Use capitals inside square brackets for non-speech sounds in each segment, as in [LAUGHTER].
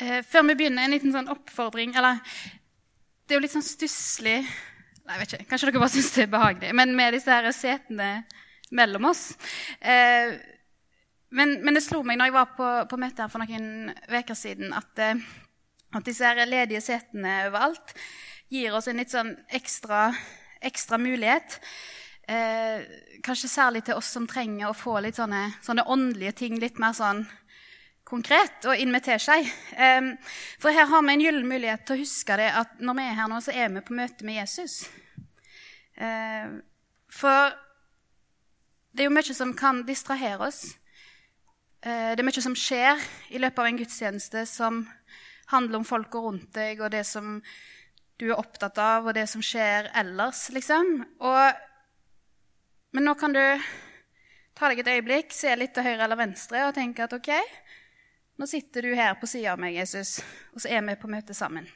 Eh, før vi begynner, en liten sånn oppfordring. Eller det er jo litt sånn stusslig Nei, jeg vet ikke, Kanskje dere bare syns det er behagelig. Men med disse her setene mellom oss. Eh, men, men, det slo meg når jeg var på, på møte her for noen uker siden, at, eh, at, disse her ledige setene overalt gir oss en litt sånn ekstra, ekstra mulighet. Eh, kanskje særlig til oss som trenger å få litt sånne, sånne åndelige ting litt mer sånn konkret og invitere seg. For her har vi en gyllen mulighet til å huske det at når vi er her nå, så er vi på møte med Jesus. For det er jo mye som kan distrahere oss. Eh, det er mye som skjer i løpet av en gudstjeneste som handler om folka rundt deg og det som du er opptatt av, og det som skjer ellers, liksom. Og, men nå kan du ta deg et øyeblikk, se litt til høyre eller venstre og tenke at OK, nå sitter du her på sida av meg, Jesus, og så er vi på møte sammen.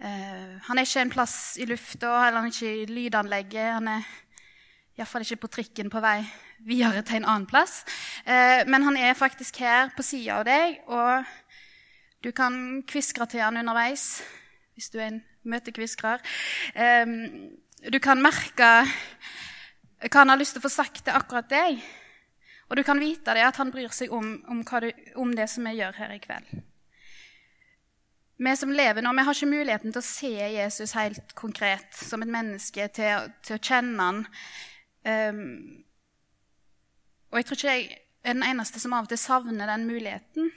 Uh, han er ikke en plass i lufta, eller han er ikke i lydanlegget. Han er iallfall ikke på trikken på vei videre til en annen plass. Uh, men han er faktisk her på sida av deg, og du kan kviskre til han underveis hvis du er en møtekviskrer. Uh, du kan merke hva han har lyst til å få sagt til akkurat deg. Og du kan vite det at han bryr seg om, om, du, om, det som vi gjør her i kveld. Vi som lever nå, vi har ikke muligheten til å se Jesus helt konkret som et menneske, til, til å kjenne han. Um, og jeg tror ikke jeg er den eneste som av og til savner den muligheten.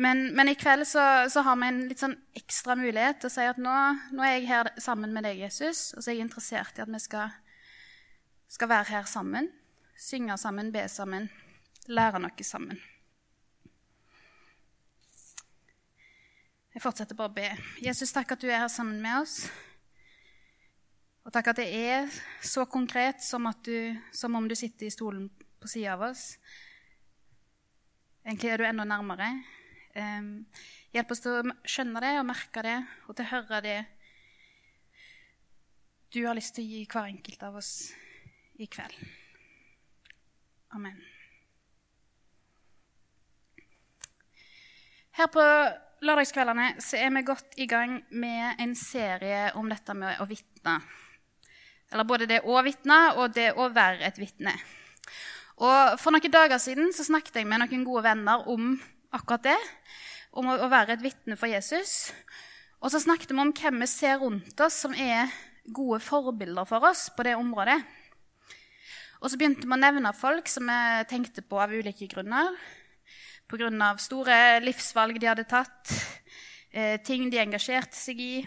Men, men i kveld så, så, har vi en litt sånn ekstra mulighet til å si at nå, nå, er jeg her sammen med deg, Jesus, og så er jeg interessert i at vi skal, skal være her sammen synge sammen, be sammen, lære noe sammen. Jeg fortsetter bare å be. Jesus, takk at du er her sammen med oss. Og takk at det er så konkret som, du, som om du sitter i stolen på sida av oss. Egentlig er du enda nærmere. Um, hjelp oss til å skjønne det og merke det, og til å høre det du har lyst til å gi hver enkelt av oss i kveld. Amen. Her på lørdagskveldene er vi godt i gang med en serie om dette med å vitne. Eller både det å vitne og det å være et vitne. Og For noen dager siden så snakket jeg med noen gode venner om akkurat det. Om å være et vitne for Jesus. Og så snakket vi om hvem vi ser rundt oss som er gode forbilder for oss på det området. Og så begynte vi å nevne folk som vi tenkte på av ulike grunner. Pga. store livsvalg de hadde tatt, eh, ting de engasjerte seg i,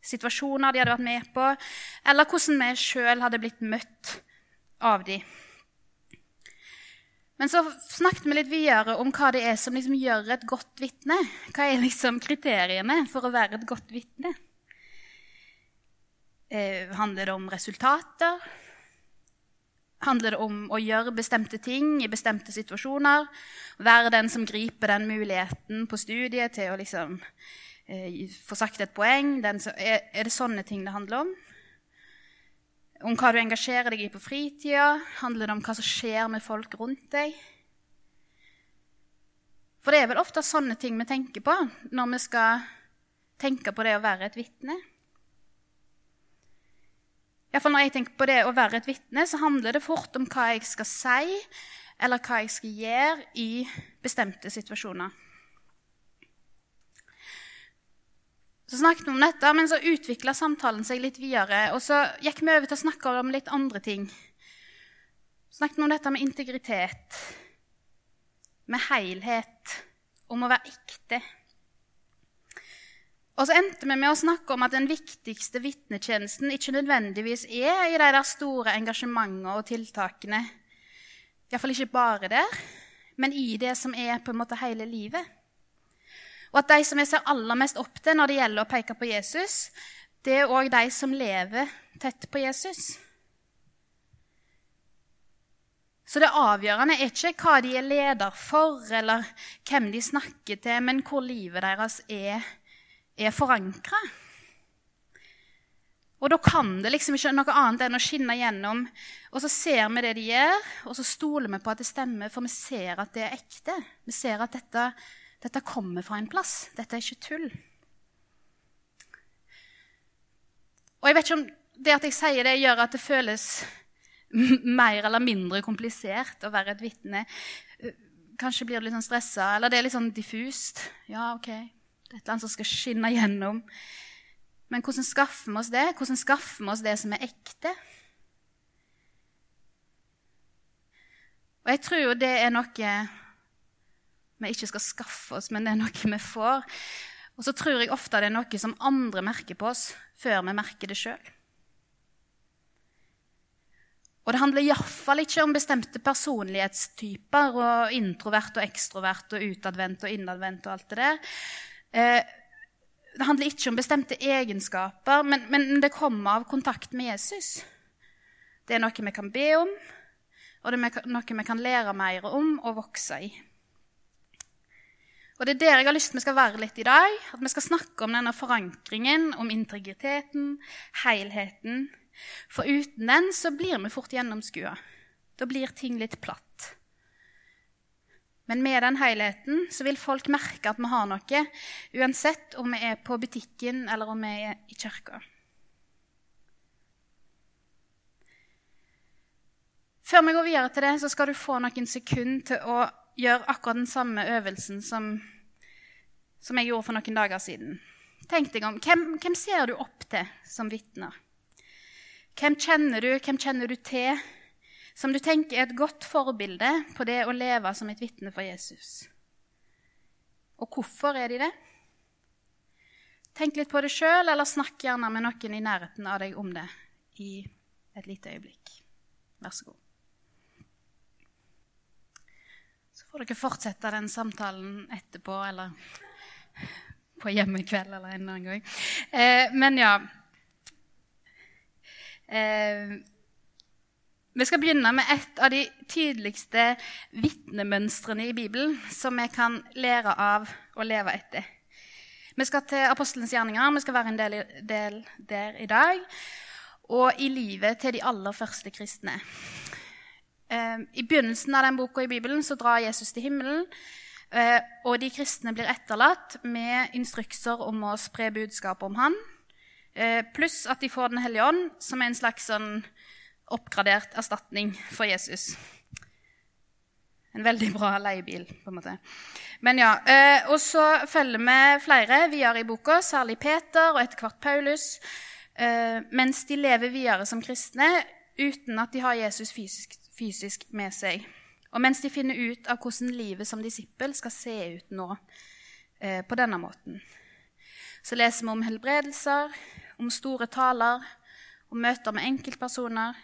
situasjoner de hadde vært med på, eller hvordan vi sjøl hadde blitt møtt av de. Men så snakket vi litt videre om hva det er som liksom gjør et godt vitne. Hva er liksom kriteriene for å være et godt vitne? Eh, handler det om resultater? Handler det om å gjøre bestemte ting i bestemte situasjoner. Være den som griper den muligheten på studiet til å liksom, eh, få sagt et poeng. Så, er, er, det sånne ting det handler om? Om hva du engasjerer deg i på fritida? Handler det om hva som skjer med folk rundt deg? For det er vel ofte sånne ting vi tenker på når vi skal tenke på det å være et vitne. Iallfall når jeg tenker på det å være et vitne, så handler det fort om hva jeg skal si, eller hva jeg skal gjøre i bestemte situasjoner. Så snakket vi om dette, men så utvikla samtalen seg litt videre. Og så gikk vi over til å snakke om litt andre ting. Snakket vi om dette med integritet, med helhet, om å være ekte. Og så endte vi med å snakke om at den viktigste vitnetjenesten ikke nødvendigvis er i de der store engasjementene og tiltakene. Iallfall ikke bare der, men i det som er på en måte hele livet. Og at de som jeg ser aller mest opp til når det gjelder å peke på Jesus, det er òg de som lever tett på Jesus. Så det avgjørende er ikke hva de er leder for, eller hvem de snakker til, men hvor livet deres er er forankra. Og da kan det liksom ikke noe annet enn å skinne gjennom. Og så ser vi det de gjør, og så stoler vi på at det stemmer, for vi ser at det er ekte. Vi ser at dette Dette kommer fra en plass. Dette er ikke tull. Og jeg vet ikke om det at jeg sier det, gjør at det føles mer eller mindre komplisert å være et vitne. Kanskje blir du litt sånn stressa, eller det er litt sånn diffust. Ja, ok, det er et eller annet som skal skinne gjennom. Men hvordan skaffer vi oss det? Hvordan skaffer vi oss det som er ekte? Og jeg tror jo det er noe vi ikke skal skaffe oss, men det er noe vi får. Og så tror jeg ofte det er noe som andre merker på oss, før vi merker det sjøl. Og det handler iallfall ikke om bestemte personlighetstyper og introvert og ekstrovert og utadvendt og innadvendt og alt det der. Eh, det handler ikke om bestemte egenskaper, men, men det kommer av kontakt med Jesus. Det er noe vi kan be om, og det er noe vi kan lære mer om og vokse i. Og Det er der jeg har lyst til vi skal være litt i dag. At vi skal snakke om denne forankringen, om integriteten, helheten. For uten den så blir vi fort gjennomskua. Da blir ting litt platt. Men med den helheten så vil folk merke at vi har noe, uansett om vi er på butikken eller om vi er i kirka. Før vi går videre til det, så skal du få noen sekunder til å gjøre akkurat den samme øvelsen som, som jeg gjorde for noen dager siden. Tenk deg om, hvem, hvem ser du opp til som vitner? Hvem kjenner du, hvem kjenner du til, som du tenker er et godt forbilde på det å leve som et vitne for Jesus? Og hvorfor er de det? Tenk litt på det sjøl, eller snakk gjerne med noen i nærheten av deg om det i et lite øyeblikk. Vær så god. Så får dere fortsette den samtalen etterpå eller på hjemmekveld eller en annen gang. Eh, men ja eh, Vi skal begynne med et av de tydeligste vitnemønstrene i Bibelen som vi kan lære av å leve etter. Vi skal til apostelens gjerninger. Vi skal være en del, del der i dag. Og i livet til de aller første kristne. Ehm, I begynnelsen av den boka i Bibelen så drar Jesus til himmelen. Eh, og de kristne blir etterlatt med instrukser om å spre budskapet om han. Eh, pluss at de får Den hellige ånd, som er en slags sånn oppgradert erstatning for Jesus. En veldig bra leiebil, på en måte. Men ja, eh, Og så følger vi flere videre i boka, særlig Peter og etter hvert Paulus, mens de lever videre som kristne uten at de har Jesus fysisk fysisk med seg. Og mens de finner ut av hvordan livet som disippel skal se ut nå eh, på denne måten. Så leser vi om helbredelser, om store taler, om møter med enkeltpersoner.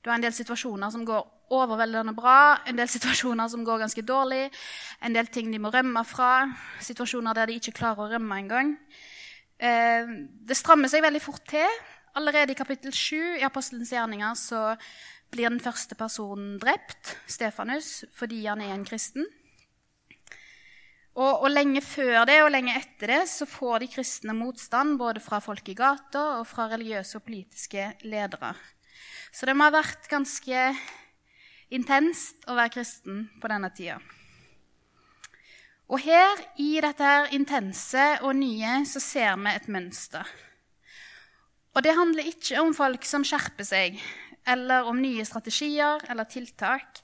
Du har en del situasjoner som går overveldende bra, en del situasjoner som går ganske dårlig, en del ting de må rømme fra, situasjoner der de ikke klarer å rømme engang. Eh, det strammer seg veldig fort til. Allerede i kapittel 7 i Apostelens gjerninger så blir den første personen drept, Stefanus, fordi han er en kristen. Og, og, lenge før det og lenge etter det så får de kristne motstand både fra folk i gata og fra religiøse og politiske ledere. Så det må ha vært ganske intenst å være kristen på denne tida. Og her, i dette her intense og nye, så ser vi et mønster. Og det handler ikke om folk som skjerper seg, eller om nye strategier eller tiltak.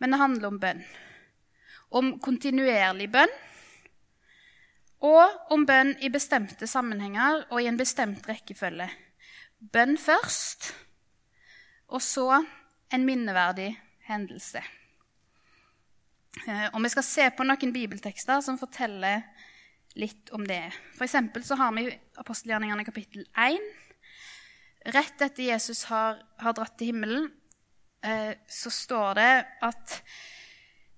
Men det handler om bønn. Om kontinuerlig bønn. Og om bønn i bestemte sammenhenger og i en bestemt rekkefølge. Bønn først, og så en minneverdig hendelse. Eh, og Vi skal se på noen bibeltekster som forteller litt om det. For så har vi apostelgjerningene kapittel 1 Rett etter Jesus har, har dratt til himmelen, eh, så står det at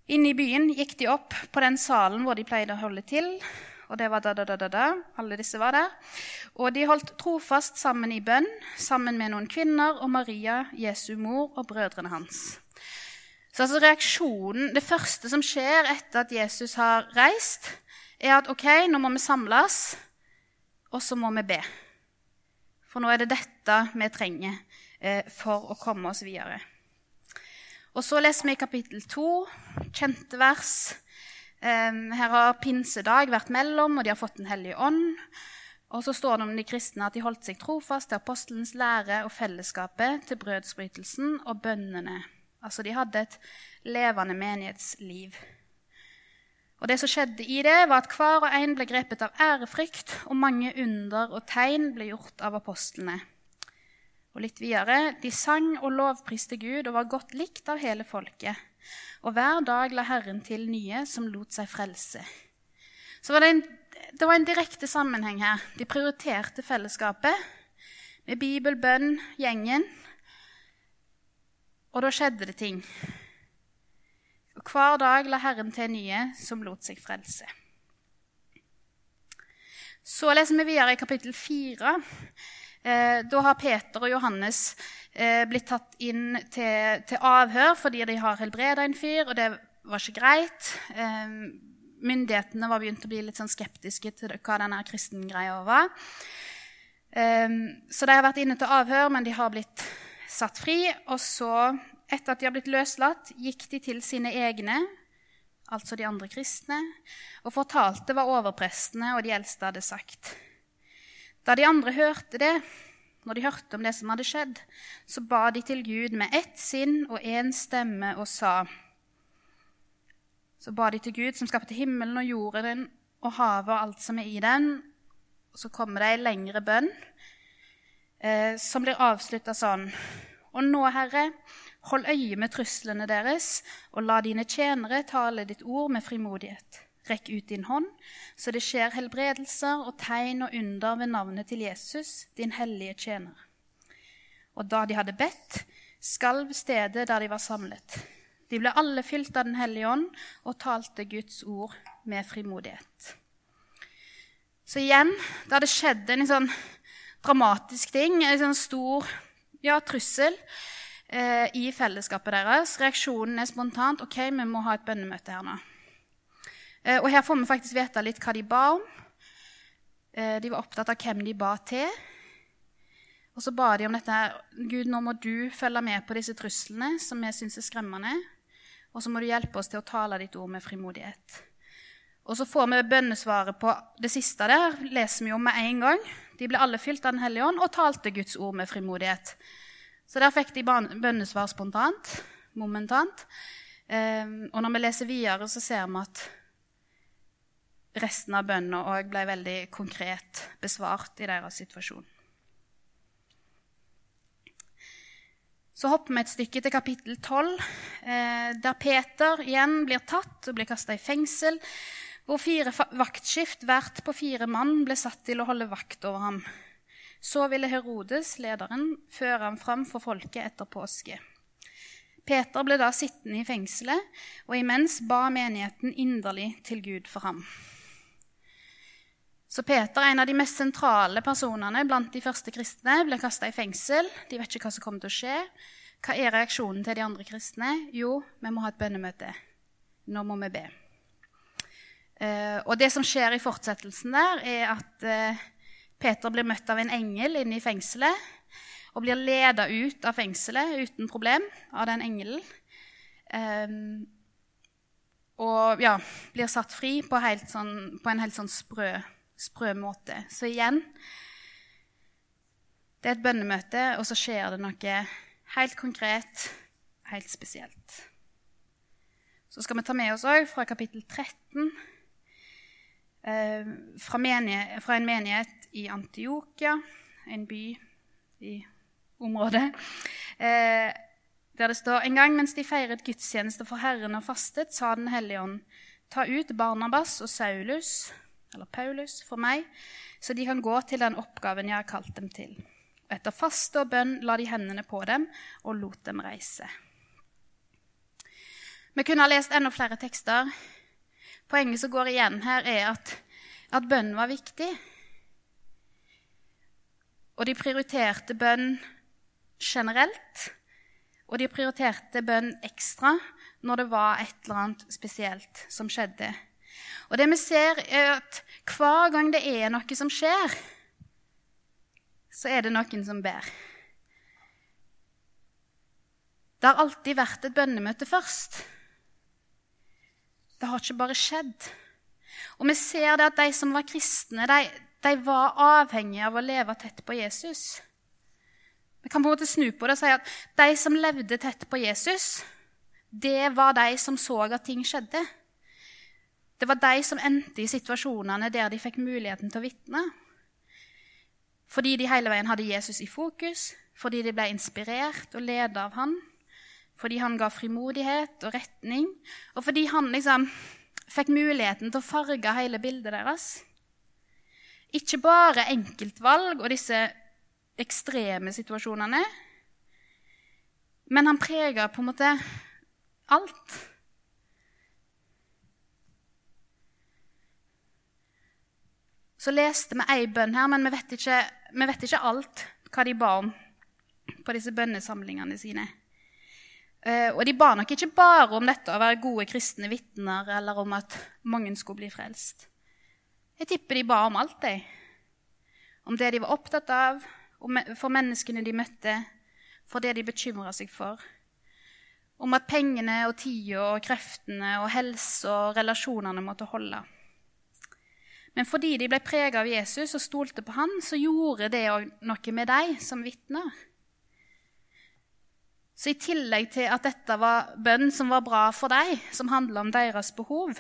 inne i byen gikk de opp på den salen hvor de pleide å holde til. Og det var da, da, da, da, da. Alle disse var der. Og de holdt trofast sammen i bønn, sammen med noen kvinner og Maria, Jesu mor, og brødrene hans. Så altså reaksjonen, Det første som skjer etter at Jesus har reist, er at ok, nå må vi samles, og så må vi be. For nå er det dette vi trenger eh, for å komme oss videre. Og så leser vi i kapittel to kjente vers Her har pinsedag vært mellom, og de har fått Den hellige ånd. Og så står det om de kristne at de holdt seg trofast til apostelens lære og fellesskapet, til brødsbrytelsen og bønnene. Altså de hadde et levende menighetsliv. Og det som skjedde i det, var at hver og en ble grepet av ærefrykt, og mange under og tegn ble gjort av apostlene. Og litt videre de sang og lovpriste Gud og var godt likt av hele folket. Og hver dag la Herren til nye som lot seg frelse. Så var det, en, det var en direkte sammenheng her. De prioriterte fellesskapet med bibel, bønn, gjengen. Og da skjedde det ting. Og hver dag la Herren til nye som lot seg frelse. Så leser vi videre i kapittel fire. Eh, da har Peter og Johannes eh, blitt tatt inn til, til, avhør fordi de har helbreda en fyr, og det var ikke greit. Eh, myndighetene var begynt å bli litt sånn skeptiske til hva denne kristengreia var. Så de har vært inne til avhør, men de har blitt satt fri. Og så, etter at de har blitt løslatt, gikk de til sine egne, altså de andre kristne, og fortalte hva overprestene og de eldste hadde sagt. Da de andre hørte det, når de hørte om det som hadde skjedd, så ba de til Gud med ett sinn og én stemme og sa Så ba de til Gud, som skapte himmelen og jorden og havet og alt som er i den. Og så kommer det ei lengre bønn eh, som blir avslutta sånn. Og nå, Herre, hold øye med truslene deres, og la dine tjenere tale ditt ord med frimodighet. Rekk ut din hånd, så det skjer helbredelser og tegn og under ved navnet til Jesus, din hellige tjener. Og da de hadde bedt, skalv stedet der de var samlet. De ble alle fylt av Den hellige ånd og talte Guds ord med frimodighet. Så igjen, da det skjedde en sånn dramatisk ting, en sånn stor ja, trussel eh, i fellesskapet deres, reaksjonen er spontant OK, vi må ha et bønnemøte her nå. Eh, og her får vi faktisk vite litt hva de ba om. Eh, de var opptatt av hvem de ba til. Og så ba de om dette her, Gud, nå må du følge med på disse truslene som vi syns er skremmende. Og så må du hjelpe oss til å tale ditt ord med frimodighet. Og så får vi bønnesvaret på det siste der. leser vi om med en gang. De ble alle fylt av Den hellige ånd og talte Guds ord med frimodighet. Så der fikk de bønnesvar spontant, momentant. Eh, og når vi leser videre, så ser vi at resten av bønnen òg ble veldig konkret besvart i deres situasjon. Så hopper vi et stykke til kapittel 12, eh, der Peter igjen blir tatt og blir kasta i fengsel, hvor fire vaktskift hvert på fire mann ble satt til å holde vakt over ham. Så ville Herodes, lederen, føre ham fram for folket etter påske. Peter ble da sittende i fengselet, og imens ba menigheten inderlig til Gud for ham. Så Peter, en av de mest sentrale personene blant de første kristne, ble kasta i fengsel. De vet ikke hva som kommer til å skje. Hva er reaksjonen til de andre kristne? Jo, vi må ha et bønnemøte. Nå må vi be. Uh, og det som skjer i fortsettelsen der, er at uh, Peter blir møtt av en engel inne i fengselet. Og blir leda ut av fengselet uten problem av den engelen. Um, og ja, blir satt fri på, sånn, på en helt sånn sprø sprø måte. Så igjen Det er et bønnemøte, og så skjer det noe helt konkret, helt spesielt. Så skal vi ta med oss òg fra kapittel 13, eh, fra, menighet, fra, en menighet i Antiokia, en by i området, eh, der det står en gang mens de feiret gudstjeneste for Herren og fastet, sa Den hellige ånd, ta ut Barnabas og Saulus eller Paulus, for meg, så de kan gå til den oppgaven jeg har kalt dem til. Og Etter faste og bønn la de hendene på dem og lot dem reise. Vi kunne ha lest enda flere tekster. Poenget som går igjen her, er at, at bønn var viktig. Og de prioriterte bønn generelt, og de prioriterte bønn ekstra når det var et eller annet spesielt som skjedde og det vi ser, er at hver gang det er noe som skjer, så er det noen som ber. Det har alltid vært et bønnemøte først. det har ikke bare skjedd. Og vi ser det at de som var kristne, de, de var avhengige av å leve tett på Jesus. Vi kan på en måte snu på det og si at de som levde tett på Jesus, det var de som så at ting skjedde. Det var de som endte i situasjonene der de fikk muligheten til å vitne. Fordi de hele veien hadde Jesus i fokus, fordi de ble inspirert og ledet av han, fordi han ga frimodighet og retning, og fordi han liksom fikk muligheten til å farge hele bildet deres. Ikke bare enkeltvalg og disse ekstreme situasjonene, men han prega på en måte alt. Så leste vi ei bønn her, men vi vet, ikke, vi vet ikke alt hva de ba om på disse bønnesamlingene sine. Uh, og de ba nok ikke bare om dette å være gode kristne vitner eller om at mange skulle bli frelst. Jeg tipper de ba om alt, de. Om det de var opptatt av, for menneskene de møtte, for det de bekymra seg for. Om at pengene og tida og kreftene og helsa og relasjonene måtte holde. Men fordi de ble prega av Jesus og stolte på han, så gjorde det òg noe med dem som vitner. Så i tillegg til at dette var bønn som var bra for dem, som handla om deres behov,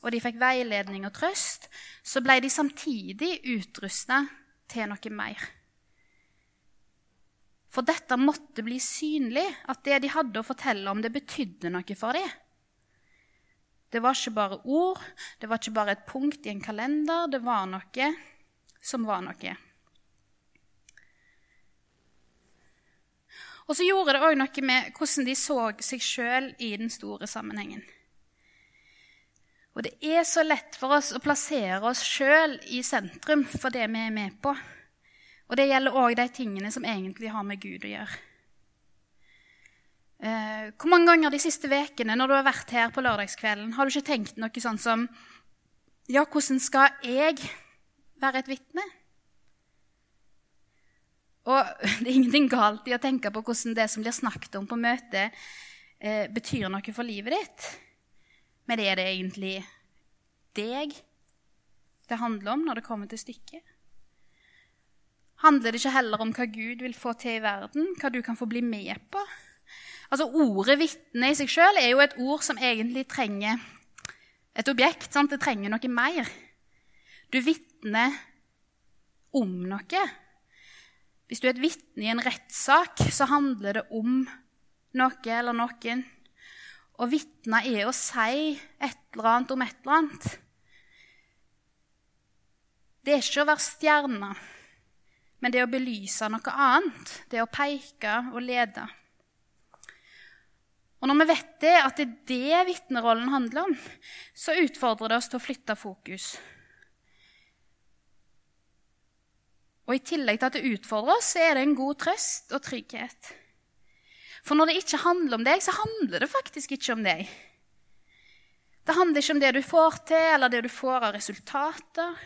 og de fikk veiledning og trøst, så ble de samtidig utrusta til noe mer. For dette måtte bli synlig, at det de hadde å fortelle om, det betydde noe for dem. Det var ikke bare ord, det var ikke bare et punkt i en kalender. Det var noe som var noe. Og så gjorde det òg noe med hvordan de så seg sjøl i den store sammenhengen. Og det er så lett for oss å plassere oss sjøl i sentrum for det vi er med på. Og det gjelder òg de tingene som egentlig har med Gud å gjøre. Eh, hvor mange ganger de siste ukene når du har vært her på lørdagskvelden, har du ikke tenkt noe sånn som Ja, hvordan skal jeg være et vitne? Og [LAUGHS] det er ingenting galt i å tenke på hvordan det som blir snakket om på møtet, eh, betyr noe for livet ditt. Men er det egentlig deg det handler om når det kommer til stykket? Handler det ikke heller om hva Gud vil få til i verden, hva du kan få bli med på? Altså Ordet vitne i seg sjøl er jo et ord som egentlig trenger et objekt. Sant? Det trenger noe mer. Du vitner om noe. Hvis du er et vitne i en rettssak, så handler det om noe eller noen. Å vitne er å si et eller annet om et eller annet. Det er ikke å være stjerne, men det er å belyse noe annet. Det er å peke og lede. Og når vi vet det, at det er det vitnerollen handler om, så utfordrer det oss til å flytte fokus. Og i tillegg til at det utfordrer oss, så er det en god trøst og trygghet. For når det ikke handler om deg, så handler det faktisk ikke om deg. Det handler ikke om det du får til, eller det du får av resultater.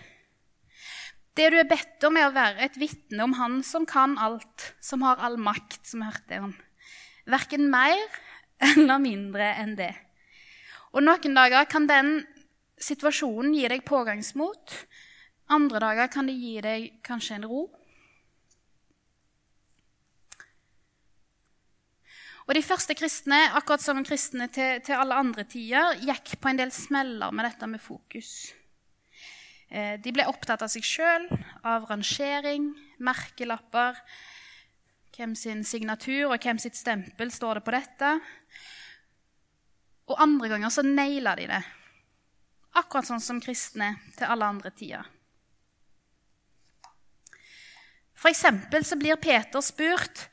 Det du er bedt om, er å være et vitne om Han som kan alt, som har all makt, som hørte om. Verken mer eller mindre enn det. Og noen dager kan den situasjonen gi deg pågangsmot. Andre dager kan det gi deg kanskje en ro. Og De første kristne akkurat som kristne til, til alle andre tider, gikk på en del smeller med dette med fokus. Eh, de ble opptatt av seg sjøl, av rangering, merkelapper, hvem sin signatur og hvem sitt stempel står det på dette. Og andre ganger så naila de det. Akkurat sånn som kristne til alle andre tider. For eksempel så blir Peter spurt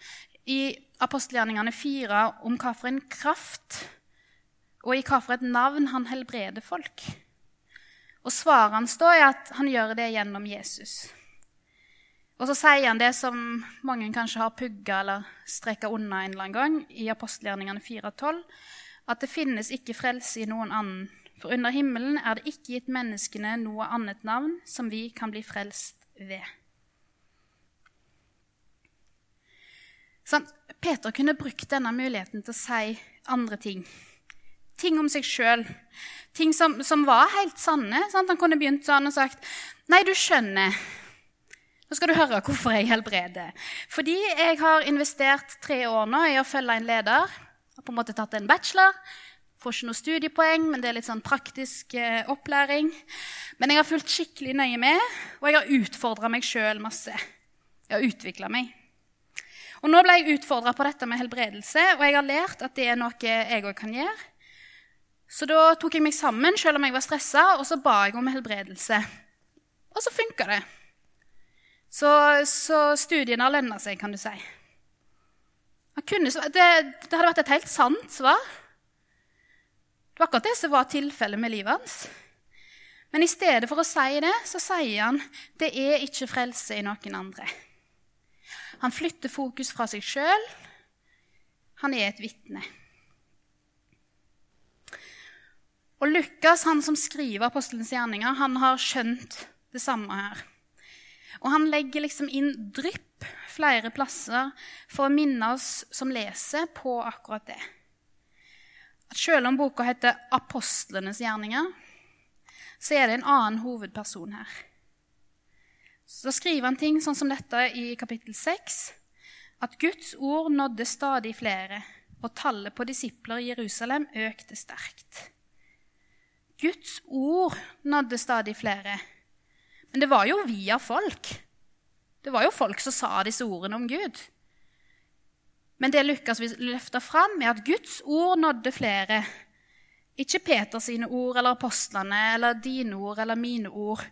i apostelgjerningene 4 om hva for en kraft og i hva for et navn han helbreder folk. Og svaret hans da er at han gjør det gjennom Jesus. Og så sier han det som mange kanskje har pugga eller streka unna en eller annen gang, i apostelgjerningene 4.12, at det finnes ikke frelse i noen annen. For under himmelen er det ikke gitt menneskene noe annet navn som vi kan bli frelst ved. Sånn, Peter kunne brukt denne muligheten til å si andre ting. ting om seg sjøl. Ting som, som, var helt sanne. Sant? Han kunne begynt sånn og sagt Nei, du skjønner. Nå skal du høre hvorfor jeg helbreder. Fordi jeg har investert tre år nå i å følge en leder. Har på en måte tatt en bachelor. Får ikke noe studiepoeng, men det er litt sånn praktisk eh, opplæring. Men jeg har fulgt skikkelig nøye med, og jeg har utfordra meg sjøl masse. Jeg har utvikla meg. Og nå ble jeg utfordra på dette med helbredelse, og jeg har lært at det er noe jeg òg kan gjøre. Så da tok jeg meg sammen, selv om jeg var stressa, og så ba jeg om helbredelse. Og så funka det. Så, så studiene har lønna seg, kan du si. Kunne, det, det, hadde vært et helt sant svar. Det var akkurat det som var tilfellet med livet hans. Men i stedet for å si det, så sier han det er ikke frelse i noen andre. Han flytter fokus fra seg sjøl. Han er et vitne. Og Lukas, han som skriver apostelens gjerninger, han har skjønt det samme her. Og han legger liksom inn drypp flere plasser for å minne oss som leser, på akkurat det. At selv om boka heter 'Apostlenes gjerninger', så er det en annen hovedperson her. Så skriver han ting sånn som dette i kapittel 6. At Guds ord nådde stadig flere, og tallet på disipler i Jerusalem økte sterkt. Guds ord nådde stadig flere. Men det var jo via folk. Det var jo folk som sa disse ordene om Gud. Men det Lukas vil løfte fram, er at Guds ord nådde flere. Ikke Peters ord eller apostlene eller dine ord eller mine ord.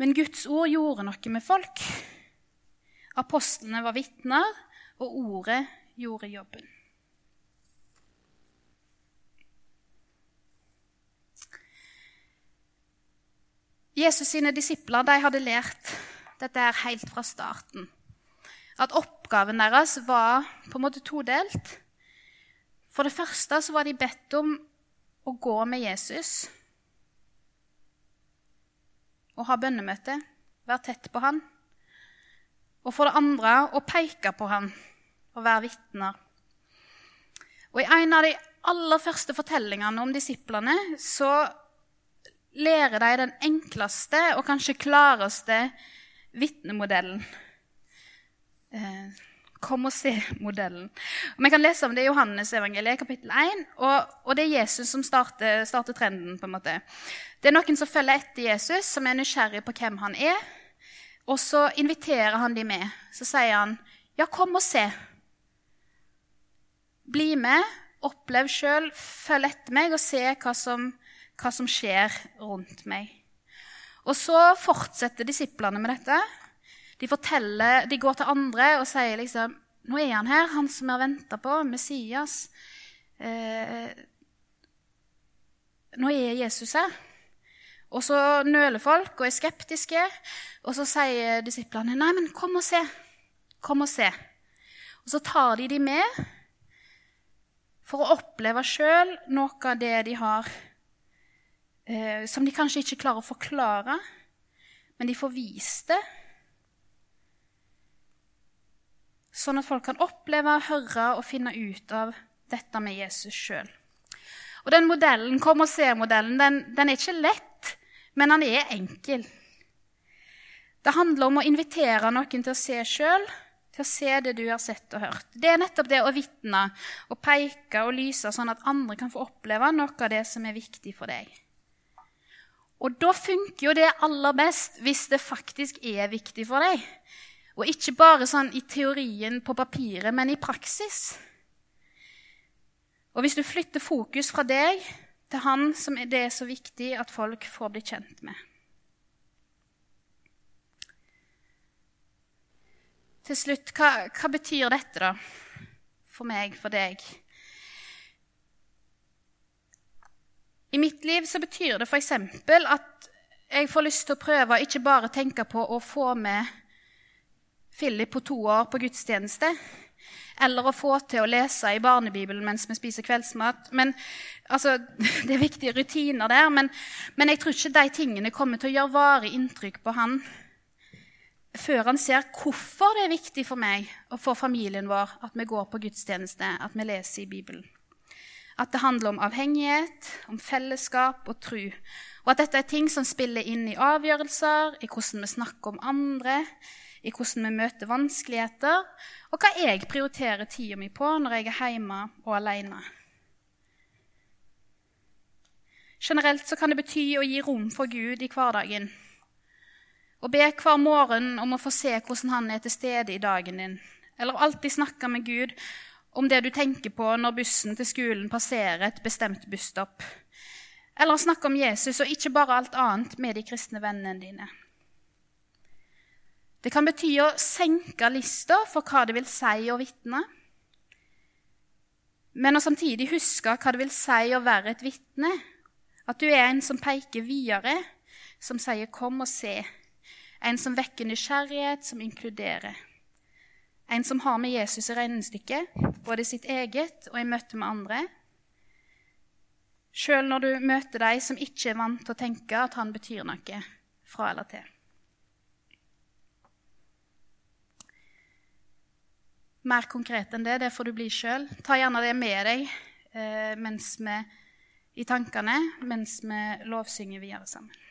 Men Guds ord gjorde noe med folk. Apostlene var vitner, og ordet gjorde jobben. Jesus sine disipler de hadde lært dette her helt fra starten. At oppgaven deres var på en måte todelt. For det første så var de bedt om å gå med Jesus og ha bønnemøte, være tett på han. Og for det andre å peke på han og være vitner. Og I en av de aller første fortellingene om disiplene så lærer de den enkleste og kanskje klareste vitnemodellen. Eh, kom og se-modellen. Vi kan lese om det i Johannes evangeliet, kapittel 1. Og, og, det er Jesus som starter, starter, trenden. på en måte. Det er noen som følger etter Jesus, som er nysgjerrig på hvem han er. Og så inviterer han dem med. Så sier han, 'Ja, kom og se'. Bli med, opplev sjøl, følg etter meg og se hva som, hva som skjer rundt meg. Og så fortsetter disiplene med dette. De, de går til andre og sier liksom Nå er han her, han som vi har venta på, Messias. Eh, nå er Jesus her. Og så nøler folk og er skeptiske. Og så sier disiplene, 'Nei, men kom og se. Kom og se.' Og så tar de de med for å oppleve sjøl noe av det de har eh, som de kanskje ikke klarer å forklare, men de får vist det. Sånn at folk kan oppleve, høre og finne ut av dette med Jesus sjøl. Og den modellen, Kom og se-modellen den, den er ikke lett, men den er enkel. Det handler om å invitere noen til å se sjøl, til å se det du har sett og hørt. Det er nettopp det å vitne og peke og lyse, sånn at andre kan få oppleve noe av det som er viktig for deg. Og da funker jo det aller best hvis det faktisk er viktig for deg. Og ikke bare sånn i teorien på papiret, men i praksis. Og hvis du flytter fokus fra deg til han som det er så viktig at folk får bli kjent med. Til slutt, hva, hva betyr dette, da? For meg, for deg? I mitt liv så betyr det f.eks. at jeg får lyst til å prøve ikke bare tenke på å få med Philip på to år på gudstjeneste, eller å få til å lese i barnebibelen mens vi spiser kveldsmat. Men, altså, [LAUGHS] det er viktige rutiner der, men, men, jeg tror ikke de tingene kommer til å gjøre varig inntrykk på han før han ser hvorfor det er viktig for meg og for familien vår at vi går på gudstjeneste, at vi leser i Bibelen. At det handler om avhengighet, om fellesskap og tru. Og at dette er ting som spiller inn i avgjørelser, i hvordan vi snakker om andre, i hvordan vi møter vanskeligheter, og hva jeg prioriterer tida mi på når jeg er hjemme og alene. Generelt så kan det bety å gi rom for Gud i hverdagen. Å be hver morgen om å få se hvordan han er til stede i dagen din. Eller alltid snakke med Gud om det du tenker på når bussen til skolen passerer et bestemt busstopp. Eller snakke om Jesus og ikke bare alt annet med de kristne vennene dine. Det kan bety å senke lista for hva det vil si å vitne, men å samtidig huske hva det vil si å være et vitne. At du er en som peker videre, som sier 'kom og se'. En som vekker nysgjerrighet, som inkluderer. En som har med Jesus i regnestykket, både sitt eget og i møte med andre. Sjøl når du møter de som ikke er vant til å tenke at han betyr noe fra eller til. Mer konkret enn det, det får du bli sjøl. Ta gjerne det med deg eh, mens vi, i tankene mens vi lovsynger videre sammen.